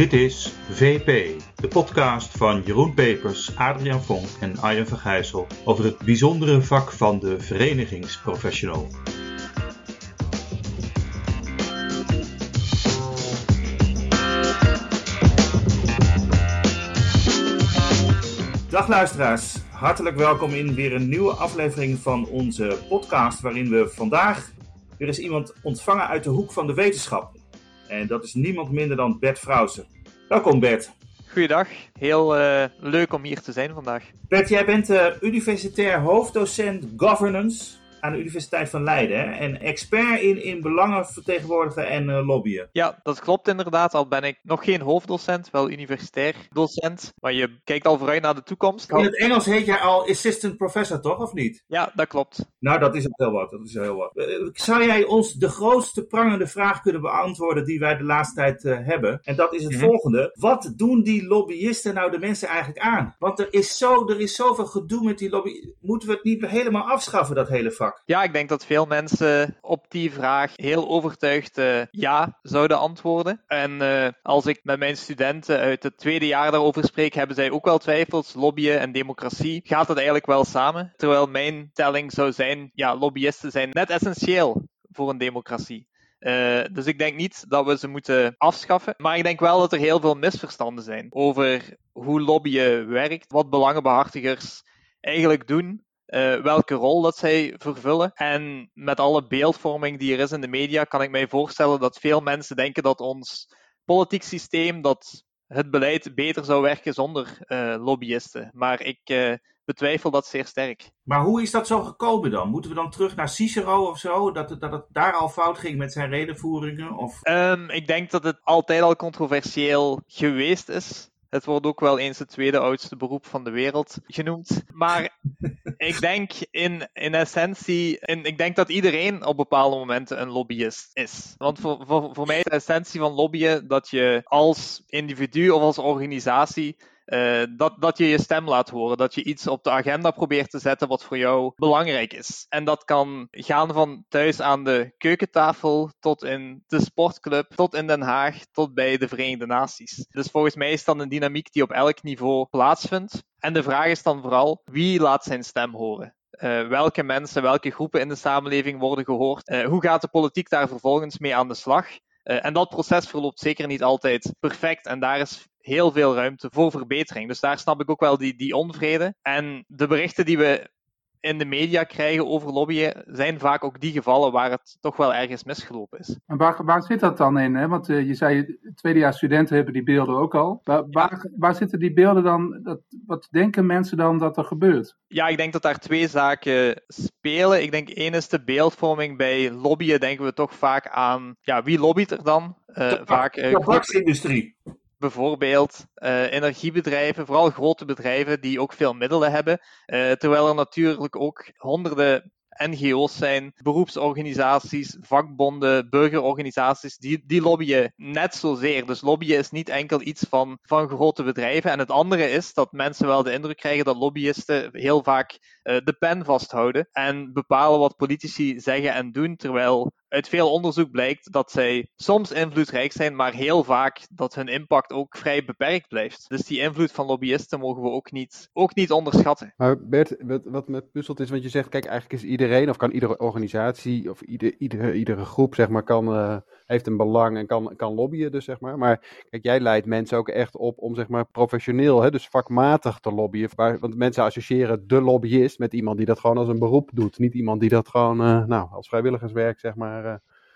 Dit is VP, de podcast van Jeroen Pepers, Adriaan Vonk en Arjen van Gijssel over het bijzondere vak van de verenigingsprofessional. Dag luisteraars, hartelijk welkom in weer een nieuwe aflevering van onze podcast waarin we vandaag weer eens iemand ontvangen uit de hoek van de wetenschap. En dat is niemand minder dan Bert Frausen. Welkom Bert. Goeiedag, heel uh, leuk om hier te zijn vandaag. Bert, jij bent uh, universitair hoofddocent governance aan de Universiteit van Leiden. Hè? En expert in, in belangen vertegenwoordigen en uh, lobbyen. Ja, dat klopt inderdaad. Al ben ik nog geen hoofddocent, wel universitair docent. Maar je kijkt al vooruit naar de toekomst. In het Engels heet jij al assistant professor, toch? Of niet? Ja, dat klopt. Nou, dat is heel wat. Dat is heel wat. Uh, zou jij ons de grootste prangende vraag kunnen beantwoorden die wij de laatste tijd uh, hebben? En dat is het mm-hmm. volgende. Wat doen die lobbyisten nou de mensen eigenlijk aan? Want er is, zo, er is zoveel gedoe met die lobby. Moeten we het niet helemaal afschaffen, dat hele vak? Ja, ik denk dat veel mensen op die vraag heel overtuigd uh, ja zouden antwoorden. En uh, als ik met mijn studenten uit het tweede jaar daarover spreek, hebben zij ook wel twijfels. Lobbyen en democratie, gaat dat eigenlijk wel samen? Terwijl mijn telling zou zijn, ja, lobbyisten zijn net essentieel voor een democratie. Uh, dus ik denk niet dat we ze moeten afschaffen. Maar ik denk wel dat er heel veel misverstanden zijn over hoe lobbyen werkt, wat belangenbehartigers eigenlijk doen uh, welke rol dat zij vervullen. En met alle beeldvorming die er is in de media, kan ik mij voorstellen dat veel mensen denken dat ons politiek systeem, dat het beleid beter zou werken zonder uh, lobbyisten. Maar ik uh, betwijfel dat zeer sterk. Maar hoe is dat zo gekomen dan? Moeten we dan terug naar Cicero of zo? Dat het, dat het daar al fout ging met zijn redenvoeringen? Of? Um, ik denk dat het altijd al controversieel geweest is. Het wordt ook wel eens het tweede oudste beroep van de wereld genoemd. Maar ik denk in, in essentie, in, ik denk dat iedereen op bepaalde momenten een lobbyist is. Want voor, voor, voor mij is de essentie van lobbyen dat je als individu of als organisatie uh, dat, dat je je stem laat horen. Dat je iets op de agenda probeert te zetten wat voor jou belangrijk is. En dat kan gaan van thuis aan de keukentafel tot in de sportclub, tot in Den Haag, tot bij de Verenigde Naties. Dus volgens mij is dat een dynamiek die op elk niveau plaatsvindt. En de vraag is dan vooral, wie laat zijn stem horen? Uh, welke mensen, welke groepen in de samenleving worden gehoord? Uh, hoe gaat de politiek daar vervolgens mee aan de slag? En dat proces verloopt zeker niet altijd perfect. En daar is heel veel ruimte voor verbetering. Dus daar snap ik ook wel die, die onvrede. En de berichten die we in de media krijgen over lobbyen, zijn vaak ook die gevallen waar het toch wel ergens misgelopen is. En waar, waar zit dat dan in? Hè? Want uh, je zei, tweedejaars studenten hebben die beelden ook al. Waar, waar, waar, zitten die beelden dan, dat, wat denken mensen dan dat er gebeurt? Ja, ik denk dat daar twee zaken spelen. Ik denk één is de beeldvorming. Bij lobbyen denken we toch vaak aan, ja, wie lobbyt er dan? Uh, vaak, uh, de industrie bijvoorbeeld uh, energiebedrijven, vooral grote bedrijven die ook veel middelen hebben, uh, terwijl er natuurlijk ook honderden NGO's zijn, beroepsorganisaties, vakbonden, burgerorganisaties, die, die lobbyen net zozeer. Dus lobbyen is niet enkel iets van, van grote bedrijven. En het andere is dat mensen wel de indruk krijgen dat lobbyisten heel vaak uh, de pen vasthouden en bepalen wat politici zeggen en doen, terwijl uit veel onderzoek blijkt dat zij soms invloedrijk zijn, maar heel vaak dat hun impact ook vrij beperkt blijft. Dus die invloed van lobbyisten mogen we ook niet, ook niet onderschatten. Maar Bert, wat me puzzelt is, want je zegt, kijk, eigenlijk is iedereen, of kan iedere organisatie, of ieder, iedere, iedere groep, zeg maar, kan, uh, heeft een belang en kan, kan lobbyen, dus zeg maar. Maar kijk, jij leidt mensen ook echt op om, zeg maar, professioneel, hè, dus vakmatig te lobbyen. Want mensen associëren de lobbyist met iemand die dat gewoon als een beroep doet. Niet iemand die dat gewoon, uh, nou, als vrijwilligerswerk, zeg maar, uh,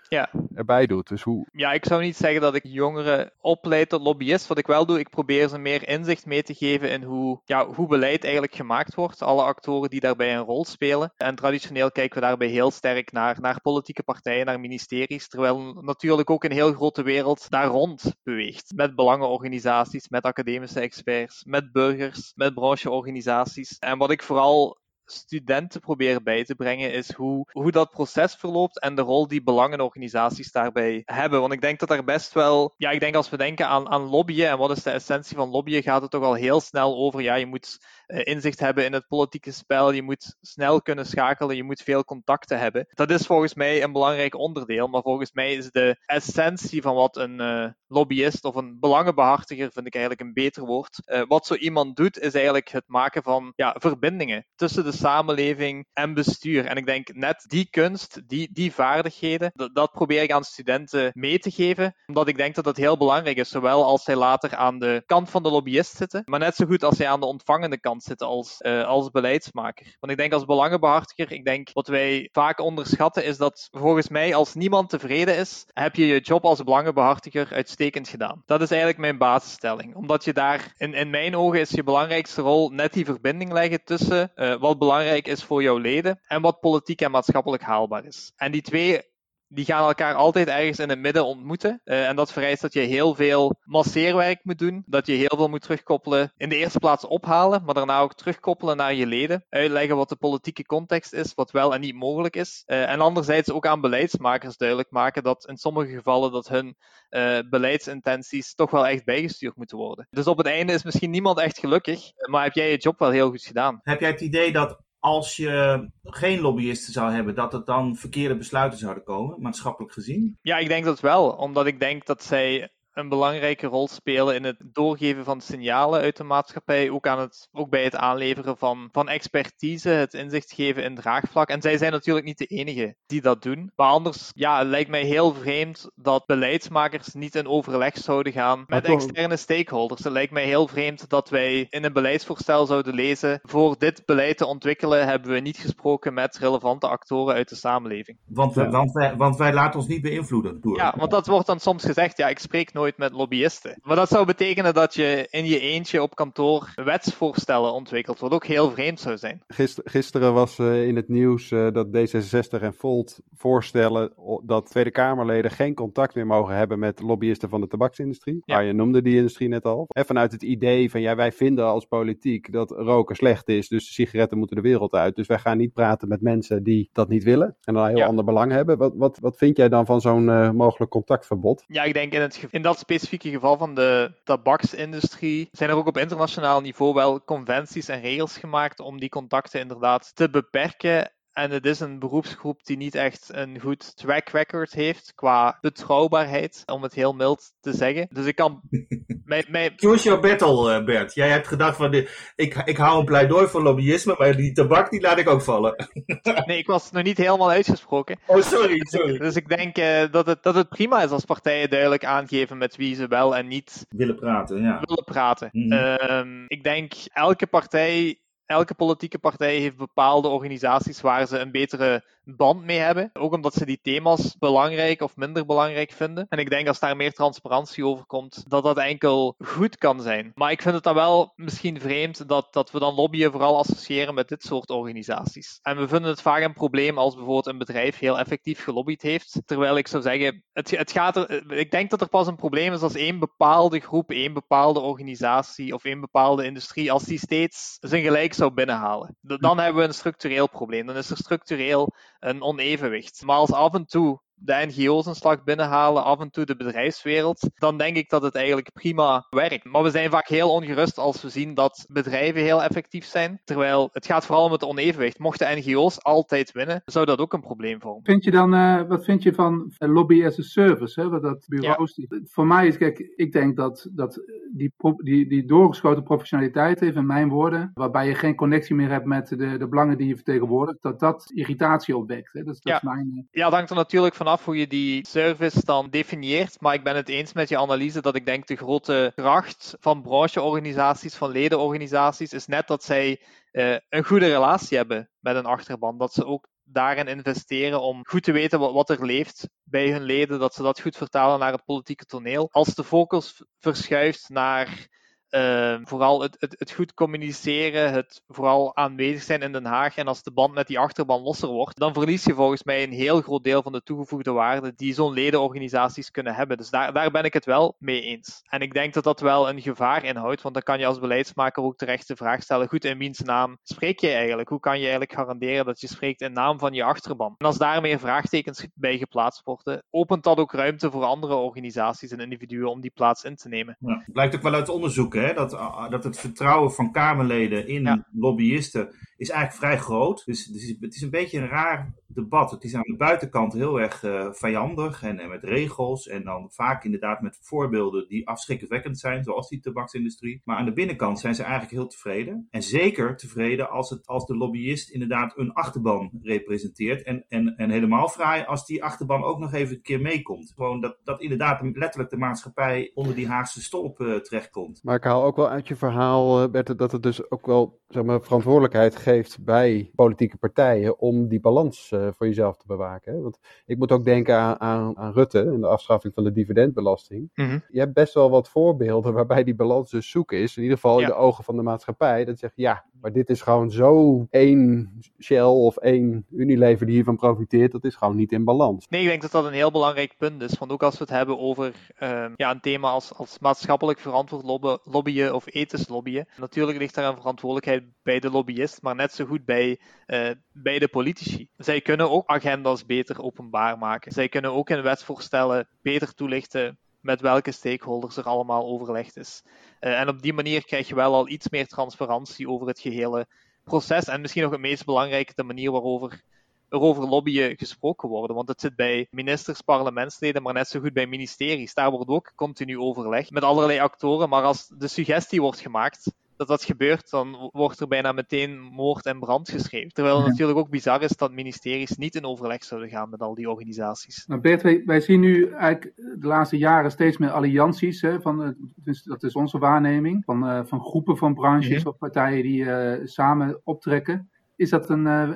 ja. erbij doet. Dus hoe... Ja, ik zou niet zeggen dat ik jongeren opleid tot lobbyist. Wat ik wel doe, ik probeer ze meer inzicht mee te geven in hoe, ja, hoe beleid eigenlijk gemaakt wordt. Alle actoren die daarbij een rol spelen. En traditioneel kijken we daarbij heel sterk naar, naar politieke partijen, naar ministeries. Terwijl natuurlijk ook een heel grote wereld daar rond beweegt. Met belangenorganisaties, met academische experts, met burgers, met brancheorganisaties. En wat ik vooral studenten proberen bij te brengen, is hoe, hoe dat proces verloopt en de rol die belangenorganisaties daarbij hebben. Want ik denk dat er best wel, ja, ik denk als we denken aan, aan lobbyen en wat is de essentie van lobbyen, gaat het toch al heel snel over, ja, je moet inzicht hebben in het politieke spel, je moet snel kunnen schakelen, je moet veel contacten hebben. Dat is volgens mij een belangrijk onderdeel, maar volgens mij is de essentie van wat een lobbyist of een belangenbehartiger, vind ik eigenlijk een beter woord. wat zo iemand doet, is eigenlijk het maken van ja, verbindingen tussen de samenleving en bestuur. En ik denk net die kunst, die, die vaardigheden, dat, dat probeer ik aan studenten mee te geven, omdat ik denk dat dat heel belangrijk is, zowel als zij later aan de kant van de lobbyist zitten, maar net zo goed als zij aan de ontvangende kant zitten als, uh, als beleidsmaker. Want ik denk als belangenbehartiger, ik denk wat wij vaak onderschatten is dat volgens mij als niemand tevreden is, heb je je job als belangenbehartiger uitstekend gedaan. Dat is eigenlijk mijn basisstelling. Omdat je daar, in, in mijn ogen is je belangrijkste rol net die verbinding leggen tussen uh, wat belangrijk is voor jouw leden en wat politiek en maatschappelijk haalbaar is. En die twee die gaan elkaar altijd ergens in het midden ontmoeten. Uh, en dat vereist dat je heel veel masseerwerk moet doen. Dat je heel veel moet terugkoppelen. In de eerste plaats ophalen, maar daarna ook terugkoppelen naar je leden. Uitleggen wat de politieke context is, wat wel en niet mogelijk is. Uh, en anderzijds ook aan beleidsmakers duidelijk maken dat in sommige gevallen dat hun uh, beleidsintenties toch wel echt bijgestuurd moeten worden. Dus op het einde is misschien niemand echt gelukkig, maar heb jij je job wel heel goed gedaan. Heb jij het idee dat als je geen lobbyisten zou hebben, dat het dan verkeerde besluiten zouden komen, maatschappelijk gezien? Ja, ik denk dat wel. Omdat ik denk dat zij een belangrijke rol spelen in het doorgeven van signalen uit de maatschappij, ook, aan het, ook bij het aanleveren van, van expertise, het inzicht geven in draagvlak. En zij zijn natuurlijk niet de enige die dat doen. Maar anders, ja, het lijkt mij heel vreemd dat beleidsmakers niet in overleg zouden gaan met externe stakeholders. Het lijkt mij heel vreemd dat wij in een beleidsvoorstel zouden lezen, voor dit beleid te ontwikkelen hebben we niet gesproken met relevante actoren uit de samenleving. Want, want, wij, want wij laten ons niet beïnvloeden door. Ja, want dat wordt dan soms gezegd, ja, ik spreek nooit met lobbyisten. Maar dat zou betekenen dat je in je eentje op kantoor wetsvoorstellen ontwikkelt, wat ook heel vreemd zou zijn. Gister, gisteren was uh, in het nieuws uh, dat D66 en Volt voorstellen dat Tweede Kamerleden geen contact meer mogen hebben met lobbyisten van de tabaksindustrie. Ja. je noemde die industrie net al. En vanuit het idee van ja, wij vinden als politiek dat roken slecht is, dus sigaretten moeten de wereld uit. Dus wij gaan niet praten met mensen die dat niet willen en een heel ja. ander belang hebben. Wat, wat, wat vind jij dan van zo'n uh, mogelijk contactverbod? Ja, ik denk in, het, in dat specifieke geval van de tabaksindustrie zijn er ook op internationaal niveau wel conventies en regels gemaakt om die contacten inderdaad te beperken en het is een beroepsgroep die niet echt een goed track record heeft qua betrouwbaarheid, om het heel mild te zeggen. Dus ik kan. mijn, mijn... Choose your battle, eh, Bert. Jij hebt gedacht van: de, ik, ik hou een pleidooi voor lobbyisme, maar die tabak die laat ik ook vallen. nee, ik was nog niet helemaal uitgesproken. Oh, sorry, sorry. Dus ik denk uh, dat, het, dat het prima is als partijen duidelijk aangeven met wie ze wel en niet willen praten. Ja. Willen praten. Mm -hmm. ik denk elke partij elke politieke partij heeft bepaalde organisaties waar ze een betere band mee hebben. Ook omdat ze die thema's belangrijk of minder belangrijk vinden. En ik denk als daar meer transparantie over komt, dat dat enkel goed kan zijn. Maar ik vind het dan wel misschien vreemd dat, dat we dan lobbyen vooral associëren met dit soort organisaties. En we vinden het vaak een probleem als bijvoorbeeld een bedrijf heel effectief gelobbyd heeft. Terwijl ik zou zeggen, het, het gaat er, ik denk dat er pas een probleem is als één bepaalde groep, één bepaalde organisatie of één bepaalde industrie, als die steeds zijn gelijk zou binnenhalen. Dan hebben we een structureel probleem. Dan is er structureel een onevenwicht. Maar als af en toe de NGO's een slag binnenhalen, af en toe de bedrijfswereld, dan denk ik dat het eigenlijk prima werkt. Maar we zijn vaak heel ongerust als we zien dat bedrijven heel effectief zijn, terwijl het gaat vooral om het onevenwicht. Mochten NGO's altijd winnen, zou dat ook een probleem vormen. Vind je dan, uh, wat vind je van lobby as a service, hè, wat dat bureaus... Ja. Voor mij is, kijk, ik denk dat, dat die, die, die doorgeschoten professionaliteit heeft, in mijn woorden, waarbij je geen connectie meer hebt met de, de belangen die je vertegenwoordigt, dat dat irritatie opwekt. Hè. Dat, dat ja. is mijn... Uh... Ja, dat hangt er natuurlijk vanaf hoe je die service dan definieert, maar ik ben het eens met je analyse dat ik denk de grote kracht van brancheorganisaties, van ledenorganisaties, is net dat zij uh, een goede relatie hebben met een achterban. Dat ze ook daarin investeren om goed te weten wat, er leeft bij hun leden, dat ze dat goed vertalen naar het politieke toneel. Als de focus verschuift naar uh, vooral het, het, het, goed communiceren, het vooral aanwezig zijn in Den Haag. En als de band met die achterban losser wordt, dan verlies je volgens mij een heel groot deel van de toegevoegde waarde die zo'n ledenorganisaties kunnen hebben. Dus daar, daar ben ik het wel mee eens. En ik denk dat dat wel een gevaar inhoudt, want dan kan je als beleidsmaker ook terecht de vraag stellen: goed, in wiens naam spreek je eigenlijk? Hoe kan je eigenlijk garanderen dat je spreekt in naam van je achterban? En als daar meer vraagtekens bij geplaatst worden, opent dat ook ruimte voor andere organisaties en individuen om die plaats in te nemen. Ja, blijkt ook wel uit onderzoek, hè? Hè, dat, dat het vertrouwen van Kamerleden in lobbyisten is eigenlijk vrij groot. Dus, dus, het is een beetje een raar debat. Het is aan de buitenkant heel erg uh, vijandig en, en, met regels. En dan vaak inderdaad met voorbeelden die afschrikwekkend zijn, zoals die tabaksindustrie. Maar aan de binnenkant zijn ze eigenlijk heel tevreden. En zeker tevreden als, het, als de lobbyist inderdaad een achterban representeert. En, en, en helemaal vrij als die achterban ook nog even een keer meekomt. Gewoon dat, dat inderdaad letterlijk de maatschappij onder die Haagse stolp uh, terechtkomt. Maar ik haal ook wel uit je verhaal, uh, Bert, dat het dus ook wel zeg maar, verantwoordelijkheid geeft bij politieke partijen om die balans uh, voor jezelf te bewaken. Hè? Want ik moet ook denken aan, aan, aan Rutte en de afschaffing van de dividendbelasting. Mm-hmm. Je hebt best wel wat voorbeelden waarbij die balans dus zoek is. In ieder geval in de ogen van de maatschappij. Dat zegt ja, maar dit is gewoon zo één Shell of één Unilever die hiervan profiteert. Dat is gewoon niet in balans. Nee, ik denk dat dat een heel belangrijk punt is. Want ook als we het hebben over uh, ja, een thema als, als maatschappelijk verantwoord lobby, lobbyen of ethisch lobbyen. Natuurlijk ligt daar een verantwoordelijkheid bij de lobbyist, maar net zo goed bij, uh, bij de politici. Zij kunnen ook agenda's beter openbaar maken. Zij kunnen ook in wetsvoorstellen beter toelichten met welke stakeholders er allemaal overlegd is. Uh, en op die manier krijg je wel al iets meer transparantie over het gehele proces. En misschien nog het meest belangrijke, de manier waarover er over lobbyen gesproken worden. Want het zit bij ministers, parlementsleden, maar net zo goed bij ministeries. Daar wordt ook continu overleg met allerlei actoren. Maar als de suggestie wordt gemaakt dat dat gebeurt, dan wordt er bijna meteen moord en brand geschreven. Terwijl het ja. natuurlijk ook bizar is dat ministeries niet in overleg zouden gaan met al die organisaties. Nou Bert, wij, wij zien nu eigenlijk de laatste jaren steeds meer allianties. Hè, van, dus dat is onze waarneming. Van, uh, van groepen van branches mm-hmm. of partijen die uh, samen optrekken. Is dat een uh,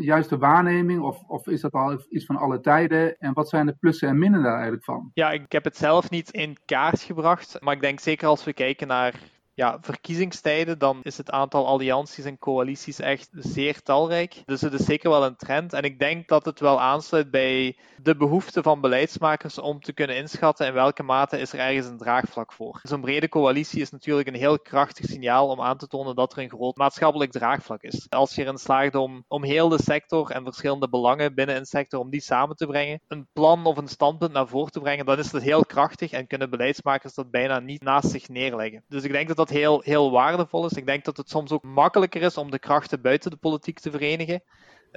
juiste waarneming of, of is dat al iets van alle tijden? En wat zijn de plussen en minnen daar eigenlijk van? Ja, ik heb het zelf niet in kaart gebracht. Maar ik denk zeker als we kijken naar ja, verkiezingstijden, dan is het aantal allianties en coalities echt zeer talrijk. Dus het is zeker wel een trend. En ik denk dat het wel aansluit bij de behoefte van beleidsmakers om te kunnen inschatten in welke mate is er ergens een draagvlak voor. Zo'n brede coalitie is natuurlijk een heel krachtig signaal om aan te tonen dat er een groot maatschappelijk draagvlak is. Als je erin slaagt om, om heel de sector en verschillende belangen binnen een sector, om die samen te brengen, een plan of een standpunt naar voren te brengen, dan is dat heel krachtig en kunnen beleidsmakers dat bijna niet naast zich neerleggen. Dus ik denk dat dat heel, heel waardevol is. Ik denk dat het soms ook makkelijker is om de krachten buiten de politiek te verenigen.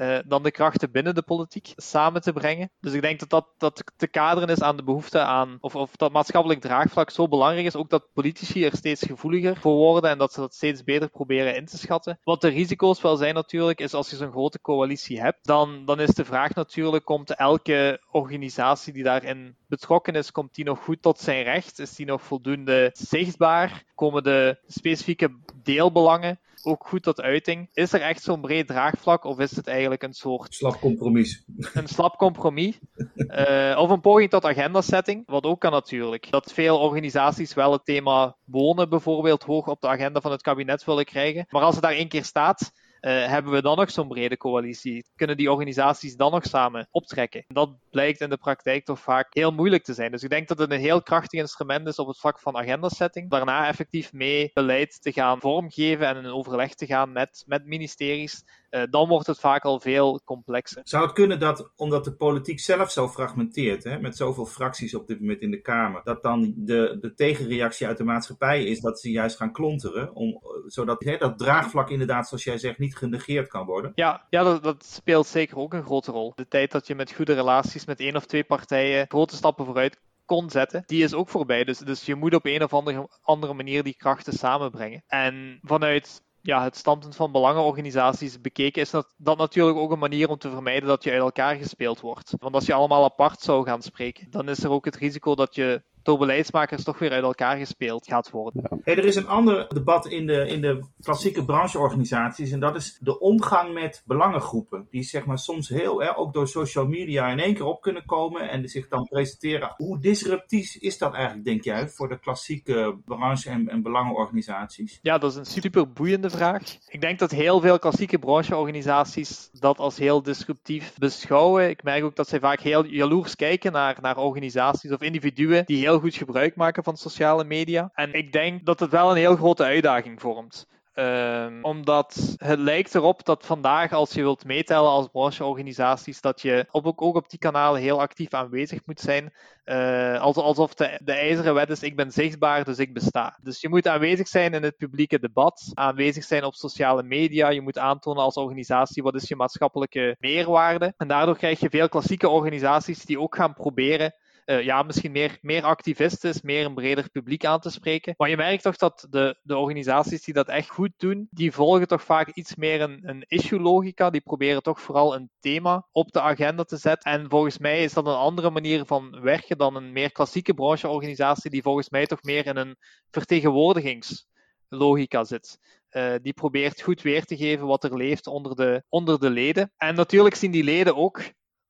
Uh, dan de krachten binnen de politiek samen te brengen. Dus ik denk dat dat, dat te kaderen is aan de behoefte aan, of, of dat maatschappelijk draagvlak zo belangrijk is, ook dat politici er steeds gevoeliger voor worden en dat ze dat steeds beter proberen in te schatten. Wat de risico's wel zijn natuurlijk, is als je zo'n grote coalitie hebt, dan, dan is de vraag natuurlijk, komt elke organisatie die daarin betrokken is, komt die nog goed tot zijn recht? Is die nog voldoende zichtbaar? Komen de specifieke deelbelangen ook goed tot uiting. Is er echt zo'n breed draagvlak of is het eigenlijk een soort... Slap compromis. Een slap compromis. uh, of een poging tot agendasetting, wat ook kan natuurlijk. Dat veel organisaties wel het thema wonen bijvoorbeeld hoog op de agenda van het kabinet willen krijgen. Maar als het daar één keer staat, uh, hebben we dan nog zo'n brede coalitie? Kunnen die organisaties dan nog samen optrekken? Dat blijkt in de praktijk toch vaak heel moeilijk te zijn. Dus ik denk dat het een heel krachtig instrument is op het vlak van agendasetting. Daarna effectief mee beleid te gaan vormgeven en in overleg te gaan met, met ministeries. Uh, dan wordt het vaak al veel complexer. Zou het kunnen dat, omdat de politiek zelf zo fragmenteert, hè, met zoveel fracties op dit moment in de Kamer, dat dan de, de tegenreactie uit de maatschappij is dat ze juist gaan klonteren, om, zodat hè, dat draagvlak inderdaad, zoals jij zegt, niet genegeerd kan worden? Ja, ja dat, dat speelt zeker ook een grote rol. De tijd dat je met goede relaties met één of twee partijen grote stappen vooruit kon zetten, die is ook voorbij. Dus, dus je moet op een of andere, andere manier die krachten samenbrengen. En vanuit ja, het standpunt van belangenorganisaties bekeken, is dat, dat natuurlijk ook een manier om te vermijden dat je uit elkaar gespeeld wordt. Want als je allemaal apart zou gaan spreken, dan is er ook het risico dat je door beleidsmakers toch weer uit elkaar gespeeld gaat worden. Ja. Hey, er is een ander debat in de, in de klassieke brancheorganisaties en dat is de omgang met belangengroepen. Die zeg maar soms heel, hè, ook door social media in één keer op kunnen komen en zich dan presenteren. Hoe disruptief is dat eigenlijk, denk jij, voor de klassieke branche- en, en belangenorganisaties? Ja, dat is een super boeiende vraag. Ik denk dat heel veel klassieke brancheorganisaties dat als heel disruptief beschouwen. Ik merk ook dat zij vaak heel jaloers kijken naar, naar organisaties of individuen die heel goed gebruik maken van sociale media. En ik denk dat het wel een heel grote uitdaging vormt. Ehm, omdat het lijkt erop dat vandaag, als je wilt meetellen als brancheorganisaties, dat je op, ook, op die kanalen heel actief aanwezig moet zijn. Uh, alsof de, de ijzeren wet is, ik ben zichtbaar, dus ik besta. Dus je moet aanwezig zijn in het publieke debat, aanwezig zijn op sociale media, je moet aantonen als organisatie wat is je maatschappelijke meerwaarde. En daardoor krijg je veel klassieke organisaties die ook gaan proberen uh, ja, misschien meer, meer activistisch, meer een breder publiek aan te spreken. Maar je merkt toch dat de, de organisaties die dat echt goed doen, die volgen toch vaak iets meer een, een issue-logica. Die proberen toch vooral een thema op de agenda te zetten. En volgens mij is dat een andere manier van werken dan een meer klassieke brancheorganisatie, die volgens mij toch meer in een vertegenwoordigingslogica zit. Uh, die probeert goed weer te geven wat er leeft onder de, onder de leden. En natuurlijk zien die leden ook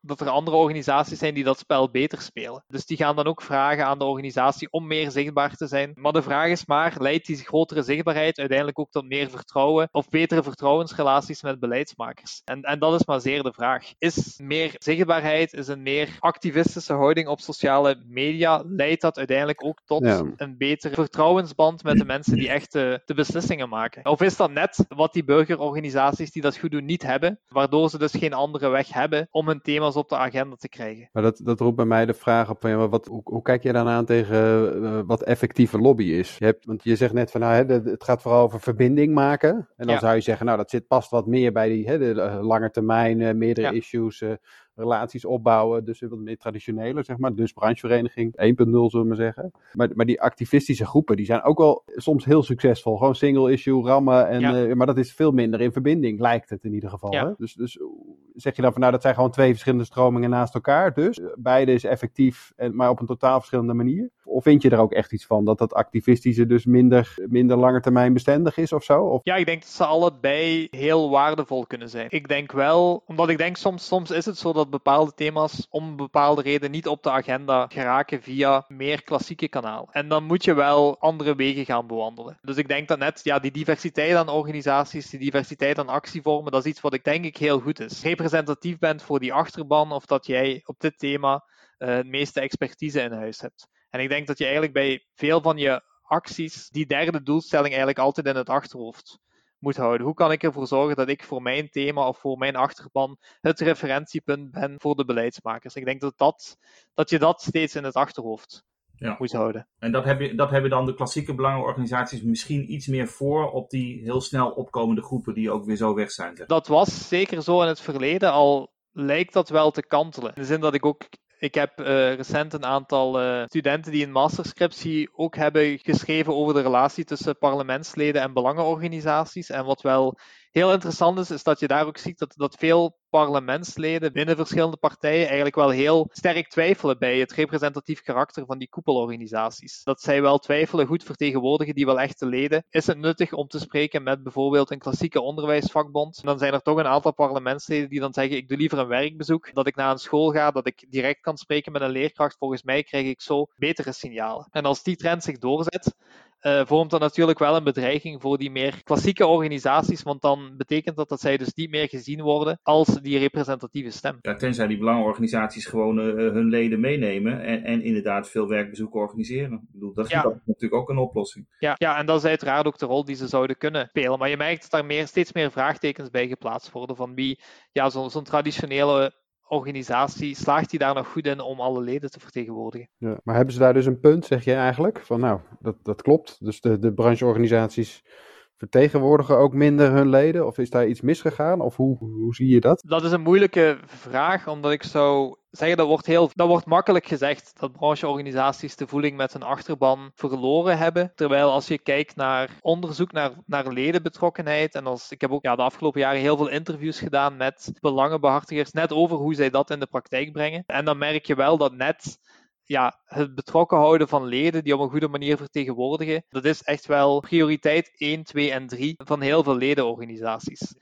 dat er andere organisaties zijn die dat spel beter spelen. Dus die gaan dan ook vragen aan de organisatie om meer zichtbaar te zijn. Maar de vraag is maar, leidt die grotere zichtbaarheid uiteindelijk ook tot meer vertrouwen of betere vertrouwensrelaties met beleidsmakers? En, en dat is maar zeer de vraag. Is meer zichtbaarheid, is een meer activistische houding op sociale media, leidt dat uiteindelijk ook tot een betere vertrouwensband met de mensen die echt de, de beslissingen maken? Of is dat net wat die burgerorganisaties die dat goed doen niet hebben, waardoor ze dus geen andere weg hebben om hun thema's op de agenda te krijgen. Maar dat, dat roept bij mij de vraag op van, ja, wat, hoe, hoe kijk je dan aan tegen uh, wat effectieve lobby is? Je hebt, want je zegt net van, nou, hè, het gaat vooral over verbinding maken. En dan ja. zou je zeggen, nou, dat zit past wat meer bij die hè, de, uh, lange termijn, uh, meerdere issues, relaties opbouwen. Dus wat meer traditioneler, zeg maar. Dus branchevereniging 1.0, zullen we maar zeggen. Maar, maar die activistische groepen, die zijn ook wel soms heel succesvol. Gewoon single issue, rammen. En, ja. uh, maar dat is veel minder in verbinding, lijkt het in ieder geval. Ja. Hè? Dus, dus zeg je dan van, nou, dat zijn gewoon twee verschillende stromingen naast elkaar. Dus beide is effectief, en, maar op een totaal verschillende manier. Of vind je er ook echt iets van dat dat activistische dus minder, minder lange termijn bestendig is of zo? Of... Ja, ik denk dat ze allebei heel waardevol kunnen zijn. Ik denk wel, omdat ik denk soms, soms is het zo dat bepaalde thema's om een bepaalde reden niet op de agenda geraken via meer klassieke kanaal. En dan moet je wel andere wegen gaan bewandelen. Dus ik denk dat net ja, die diversiteit aan organisaties, die diversiteit aan actievormen, dat is iets wat ik denk ik heel goed is. Representatief bent voor die achterban of dat jij op dit thema uh, het meeste expertise in huis hebt. En ik denk dat je eigenlijk bij veel van je acties die derde doelstelling eigenlijk altijd in het achterhoofd moet houden. Hoe kan ik ervoor zorgen dat ik voor mijn thema of voor mijn achterban het referentiepunt ben voor de beleidsmakers? Ik denk dat, dat, dat je dat steeds in het achterhoofd ja. moet houden. En dat, heb je, dat hebben dan de klassieke belangenorganisaties misschien iets meer voor op die heel snel opkomende groepen die ook weer zo weg zijn. Dat was zeker zo in het verleden, al lijkt dat wel te kantelen. In de zin dat ik ook ik heb uh, recent een aantal uh, studenten die een masterscriptie ook hebben geschreven over de relatie tussen parlementsleden en belangenorganisaties. En wat wel heel interessant is, is dat je daar ook ziet dat, dat veel parlementsleden binnen verschillende partijen eigenlijk wel heel sterk twijfelen bij het representatief karakter van die koepelorganisaties. Dat zij wel twijfelen, goed vertegenwoordigen die wel echte leden. Is het nuttig om te spreken met bijvoorbeeld een klassieke onderwijsvakbond? Dan zijn er toch een aantal parlementsleden die dan zeggen, ik doe liever een werkbezoek, dat ik naar een school ga, dat ik direct kan spreken met een leerkracht. Volgens mij krijg ik zo betere signalen. En als die trend zich doorzet, uh, vormt dat natuurlijk wel een bedreiging voor die meer klassieke organisaties, want dan betekent dat dat zij dus niet meer gezien worden als die representatieve stem. Ja, tenzij die belangenorganisaties gewoon uh, hun leden meenemen en, en inderdaad veel werkbezoeken organiseren. Ik bedoel, dat is natuurlijk ook een oplossing. Ja, ja, en dat is uiteraard ook de rol die ze zouden kunnen spelen. Maar je merkt dat daar meer, steeds meer vraagtekens bij geplaatst worden van wie ja, zo'n zo traditionele organisatie, slaagt die daar nog goed in om alle leden te vertegenwoordigen. Ja, maar hebben ze daar dus een punt, zeg je eigenlijk? Van nou, dat, dat klopt. Dus de, de brancheorganisaties vertegenwoordigen ook minder hun leden? Of is daar iets misgegaan? Of hoe, hoe zie je dat? Dat is een moeilijke vraag, omdat ik zou zeggen, dat wordt, heel, dat wordt makkelijk gezegd dat brancheorganisaties de voeling met hun achterban verloren hebben. Terwijl als je kijkt naar onderzoek naar, naar ledenbetrokkenheid, en als, ik heb ook ja, de afgelopen jaren heel veel interviews gedaan met belangenbehartigers, net over hoe zij dat in de praktijk brengen. En dan merk je wel dat net ja, het betrokken houden van leden die op een goede manier vertegenwoordigen, dat is echt wel prioriteit 1, 2 en 3 van heel veel ledenorganisaties.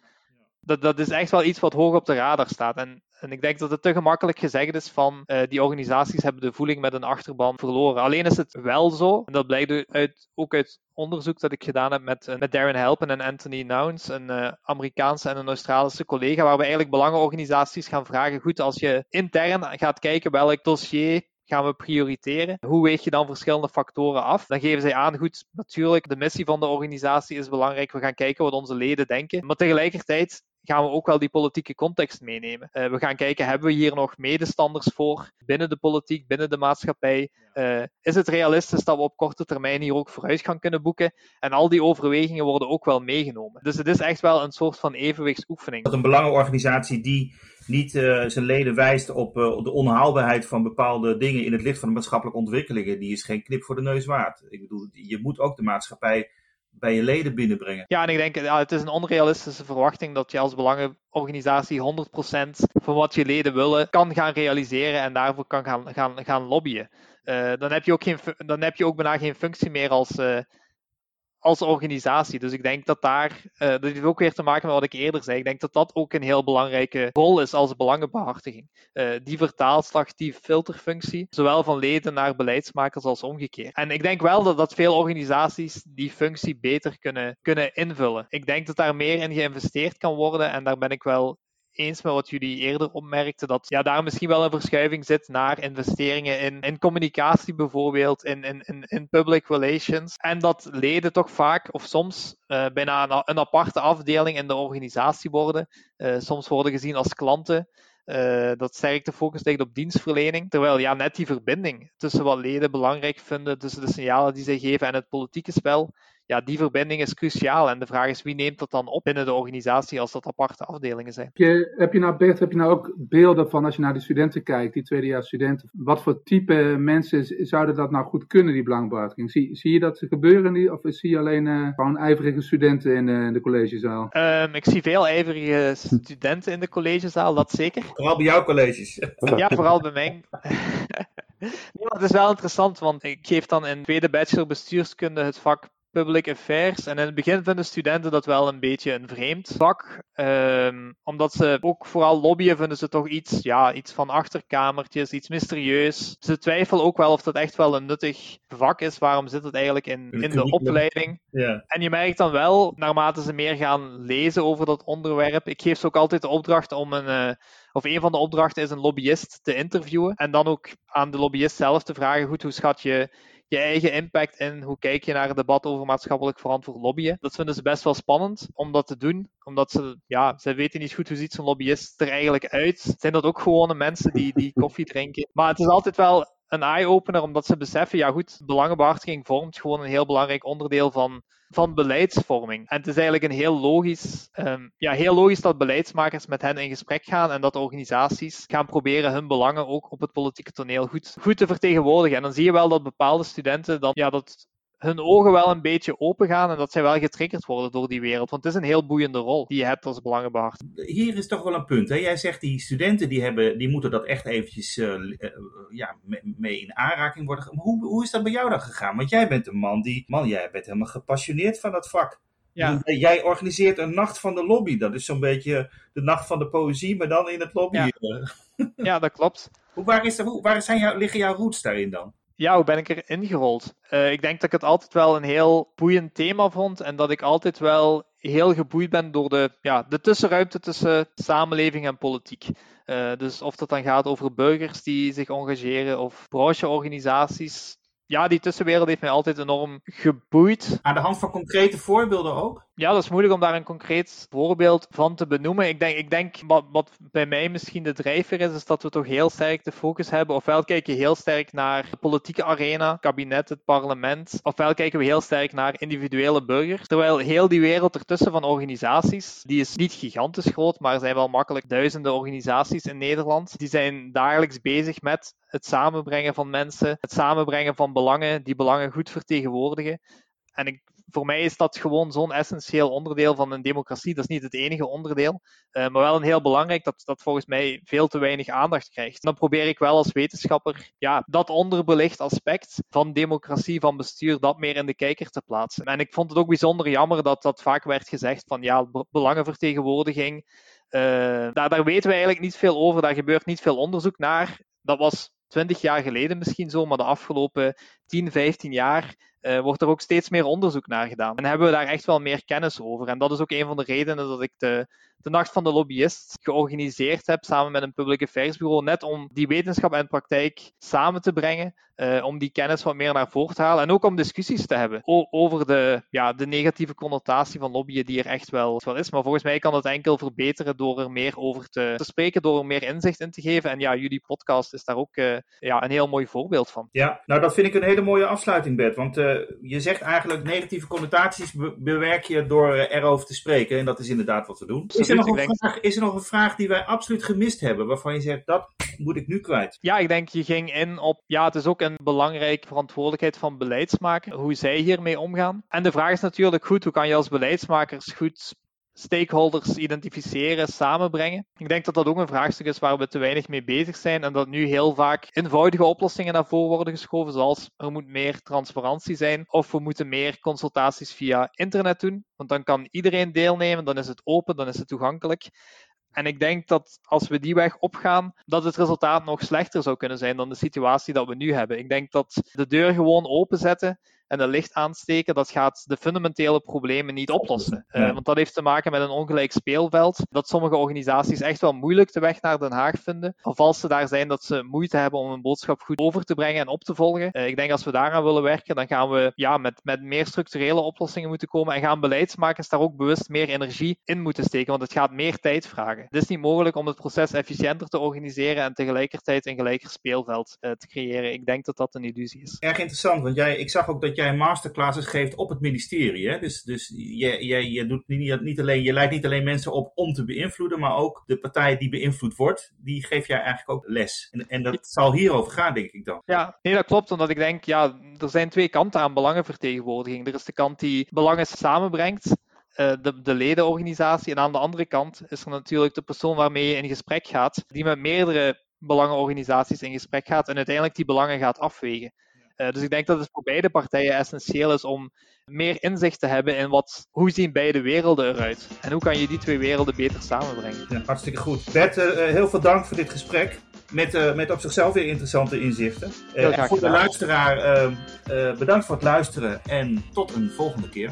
Dat, dat is echt wel iets wat hoog op de radar staat. En, en ik denk dat het te gemakkelijk gezegd is van uh, die organisaties hebben de voeling met een achterban verloren. Alleen is het wel zo, en dat blijkt uit, ook uit onderzoek dat ik gedaan heb met, uh, met Darren Helpen en Anthony Nouns, een uh, Amerikaanse en een Australische collega, waar we eigenlijk belangenorganisaties gaan vragen, goed, als je intern gaat kijken welk dossier gaan we prioriteren? Hoe weeg je dan verschillende factoren af? Dan geven zij aan, goed, natuurlijk, de missie van de organisatie is belangrijk. We gaan kijken wat onze leden denken. Maar tegelijkertijd gaan we ook wel die politieke context meenemen. Uh, we gaan kijken, hebben we hier nog medestanders voor binnen de politiek, binnen de maatschappij? Uh, is het realistisch dat we op korte termijn hier ook vooruitgang kunnen boeken? En al die overwegingen worden ook wel meegenomen. Dus het is echt wel een soort van evenwichtsoefening. Dat een belangenorganisatie die niet uh, zijn leden wijst op de onhaalbaarheid van bepaalde dingen in het licht van de maatschappelijke ontwikkelingen, die is geen knip voor de neus waard. Ik bedoel, je moet ook de maatschappij bij je leden binnenbrengen. Ja, en ik denk, ja, het is een onrealistische verwachting dat je als belangenorganisatie 100% van wat je leden willen kan gaan realiseren en daarvoor kan gaan, gaan, gaan lobbyen. Uh, dan, heb je ook geen, dan heb je ook bijna geen functie meer als, uh, als organisatie. Dus ik denk dat daar, uh, dat heeft ook weer te maken met wat ik eerder zei. Ik denk dat dat ook een heel belangrijke rol is als belangenbehartiging. Uh, die vertaalslag, die filterfunctie, zowel van leden naar beleidsmakers als omgekeerd. En ik denk wel dat, dat veel organisaties die functie beter kunnen, kunnen invullen. Ik denk dat daar meer in geïnvesteerd kan worden en daar ben ik wel eens met wat jullie eerder opmerkten, dat ja, daar misschien wel een verschuiving zit naar investeringen in, in communicatie bijvoorbeeld, in, in, in, public relations. En dat leden toch vaak of soms uh, bijna een, aparte afdeling in de organisatie worden. Uh, soms worden gezien als klanten. Uh, dat sterk de focus ligt op dienstverlening. Terwijl ja, net die verbinding tussen wat leden belangrijk vinden, tussen de signalen die zij geven en het politieke spel, ja, die verbinding is cruciaal. En de vraag is wie neemt dat dan op binnen de organisatie als dat aparte afdelingen zijn. Heb je, heb je nou, Bert, heb je nou ook beelden van als je naar de studenten kijkt, die tweedejaars studenten, wat voor type mensen zouden dat nou goed kunnen, die belangbehartiging? Zie, zie je dat gebeuren die, of zie je alleen uh, gewoon ijverige studenten in, uh, in de collegezaal? Um, ik zie veel ijverige studenten in de collegezaal, dat zeker. Vooral bij jouw colleges. ja, vooral bij mij. Ja, het is wel interessant, want ik geef dan in tweede bachelor bestuurskunde het vak public affairs. En in het begin vinden studenten dat wel een beetje een vreemd vak. Um, omdat ze ook vooral lobbyen vinden ze toch iets, ja, iets van achterkamertjes, iets mysterieus. Ze twijfelen ook wel of dat echt wel een nuttig vak is. Waarom zit het eigenlijk in, in de opleiding? Ja. En je merkt dan wel, naarmate ze meer gaan lezen over dat onderwerp. Ik geef ze ook altijd de opdracht om een. Uh, of een van de opdrachten is een lobbyist te interviewen. En dan ook aan de lobbyist zelf te vragen: goed, hoe schat je je eigen impact in hoe kijk je naar het debat over maatschappelijk verantwoord lobbyen. Dat vinden ze best wel spannend om dat te doen, omdat ze, ja, ze weten niet goed hoe ziet zo'n lobbyist er eigenlijk uit. Zijn dat ook gewone mensen die, die koffie drinken? Maar het is altijd wel een eye-opener, omdat ze beseffen, ja goed, belangenbehartiging vormt gewoon een heel belangrijk onderdeel van, van beleidsvorming. En het is eigenlijk een heel logisch, um, ja, heel logisch dat beleidsmakers met hen in gesprek gaan en dat organisaties gaan proberen hun belangen ook op het politieke toneel goed, goed te vertegenwoordigen. En dan zie je wel dat bepaalde studenten dan, ja, dat hun ogen wel een beetje open gaan en dat zij wel getriggerd worden door die wereld. Want het is een heel boeiende rol die je hebt als belangenbehartiger. Hier is toch wel een punt. Hè? Jij zegt die studenten die, hebben, die moeten dat echt eventjes uh, uh, ja, mee in aanraking worden. Hoe, hoe is dat bij jou dan gegaan? Want jij bent een man die, man, jij bent helemaal gepassioneerd van dat vak. Ja. Jij organiseert een nacht van de lobby. Dat is zo'n beetje de nacht van de poëzie, maar dan in het lobby. Ja, ja dat klopt. Hoe, waar is de, waar zijn jou, liggen jouw roots daarin dan? Ja, hoe ben ik erin gerold? Uh, ik denk dat ik het altijd wel een heel boeiend thema vond en dat ik altijd wel heel geboeid ben door de, ja, de tussenruimte tussen samenleving en politiek. Uh, dus of dat dan gaat over burgers die zich engageren of brancheorganisaties. Ja, die tussenwereld heeft mij altijd enorm geboeid. Aan de hand van concrete voorbeelden ook? Ja, dat is moeilijk om daar een concreet voorbeeld van te benoemen. Ik denk, ik denk wat, bij mij misschien de drijver is, is dat we toch heel sterk de focus hebben. Ofwel kijken we heel sterk naar de politieke arena, het kabinet, het parlement. Ofwel kijken we heel sterk naar individuele burgers. Terwijl heel die wereld ertussen van organisaties, die is niet gigantisch groot, maar er zijn wel makkelijk duizenden organisaties in Nederland. Die zijn dagelijks bezig met het samenbrengen van mensen, het samenbrengen van belangen, die belangen goed vertegenwoordigen. En ik voor mij is dat gewoon zo'n essentieel onderdeel van een democratie. Dat is niet het enige onderdeel, uh, maar wel een heel belangrijk dat dat volgens mij veel te weinig aandacht krijgt. Dan probeer ik wel als wetenschapper ja, dat onderbelicht aspect van democratie, van bestuur, dat meer in de kijker te plaatsen. En ik vond het ook bijzonder jammer dat dat vaak werd gezegd van ja, belangenvertegenwoordiging. Uh, daar, weten we eigenlijk niet veel over, daar gebeurt niet veel onderzoek naar. Dat was 20 jaar geleden misschien zo, maar de afgelopen 10, 15 jaar uh, wordt er ook steeds meer onderzoek naar gedaan. En hebben we daar echt wel meer kennis over. En dat is ook een van de redenen dat ik de, de Nacht van de Lobbyist georganiseerd heb samen met een public affairs bureau, net om die wetenschap en praktijk samen te brengen, uh, om die kennis wat meer naar voren te halen en ook om discussies te hebben over de, ja, de negatieve connotatie van lobbyen die er echt wel, wel is. Maar volgens mij kan het enkel verbeteren door er meer over te, spreken, door er meer inzicht in te geven. En ja, jullie podcast is daar ook uh, ja, een heel mooi voorbeeld van. Ja, nou dat vind ik een hele mooie afsluiting, Bert. Want je zegt eigenlijk negatieve connotaties be bewerk je door erover te spreken. En dat is inderdaad wat we doen. Is er, nog een vraag, is er nog een vraag die wij absoluut gemist hebben, waarvan je zegt, dat moet ik nu kwijt? Ja, ik denk je ging in op, ja, het is ook een belangrijke verantwoordelijkheid van beleidsmakers, hoe zij hiermee omgaan. En de vraag is natuurlijk goed, hoe kan je als beleidsmakers goed stakeholders identificeren, samenbrengen. Ik denk dat dat ook een vraagstuk is waar we te weinig mee bezig zijn en dat nu heel vaak eenvoudige oplossingen naar voren worden geschoven, zoals er moet meer transparantie zijn of we moeten meer consultaties via internet doen, want dan kan iedereen deelnemen, dan is het open, dan is het toegankelijk. En ik denk dat als we die weg opgaan, dat het resultaat nog slechter zou kunnen zijn dan de situatie dat we nu hebben. Ik denk dat de deur gewoon openzetten en het licht aansteken, dat gaat de fundamentele problemen niet oplossen. Uh, want dat heeft te maken met een ongelijk speelveld, dat sommige organisaties echt wel moeilijk de weg naar Den Haag vinden. Of als ze daar zijn, dat ze moeite hebben om een boodschap goed over te brengen en op te volgen. Uh, ik denk als we daaraan willen werken, dan gaan we ja, met, met meer structurele oplossingen moeten komen en gaan beleidsmakers daar ook bewust meer energie in moeten steken, want het gaat meer tijd vragen. Het is niet mogelijk om het proces efficiënter te organiseren en tegelijkertijd een gelijker speelveld uh, te creëren. Ik denk dat dat een illusie is. Erg interessant, want jij, ik zag ook dat jij masterclasses geeft op het ministerie. Hè? Dus, dus je, je, je, doet niet, niet alleen, je leidt niet alleen mensen op om te beïnvloeden, maar ook de partij die beïnvloed wordt, die geef jij eigenlijk ook les. En, en dat zal hierover gaan, denk ik dan. Ja, nee, dat klopt. Omdat ik denk, ja, er zijn twee kanten aan belangenvertegenwoordiging. Er is de kant die belangen samenbrengt. Uh, de, de ledenorganisatie. En aan de andere kant is er natuurlijk de persoon waarmee je in gesprek gaat, die met meerdere belangenorganisaties in gesprek gaat en uiteindelijk die belangen gaat afwegen. Uh, dus ik denk dat het voor beide partijen essentieel is om meer inzicht te hebben in wat, hoe zien beide werelden eruit. En hoe kan je die twee werelden beter samenbrengen. Ja, hartstikke goed. Bert, uh, heel veel dank voor dit gesprek. Met, uh, met op zichzelf weer interessante inzichten. voor de luisteraar, bedankt voor het luisteren en tot een volgende keer.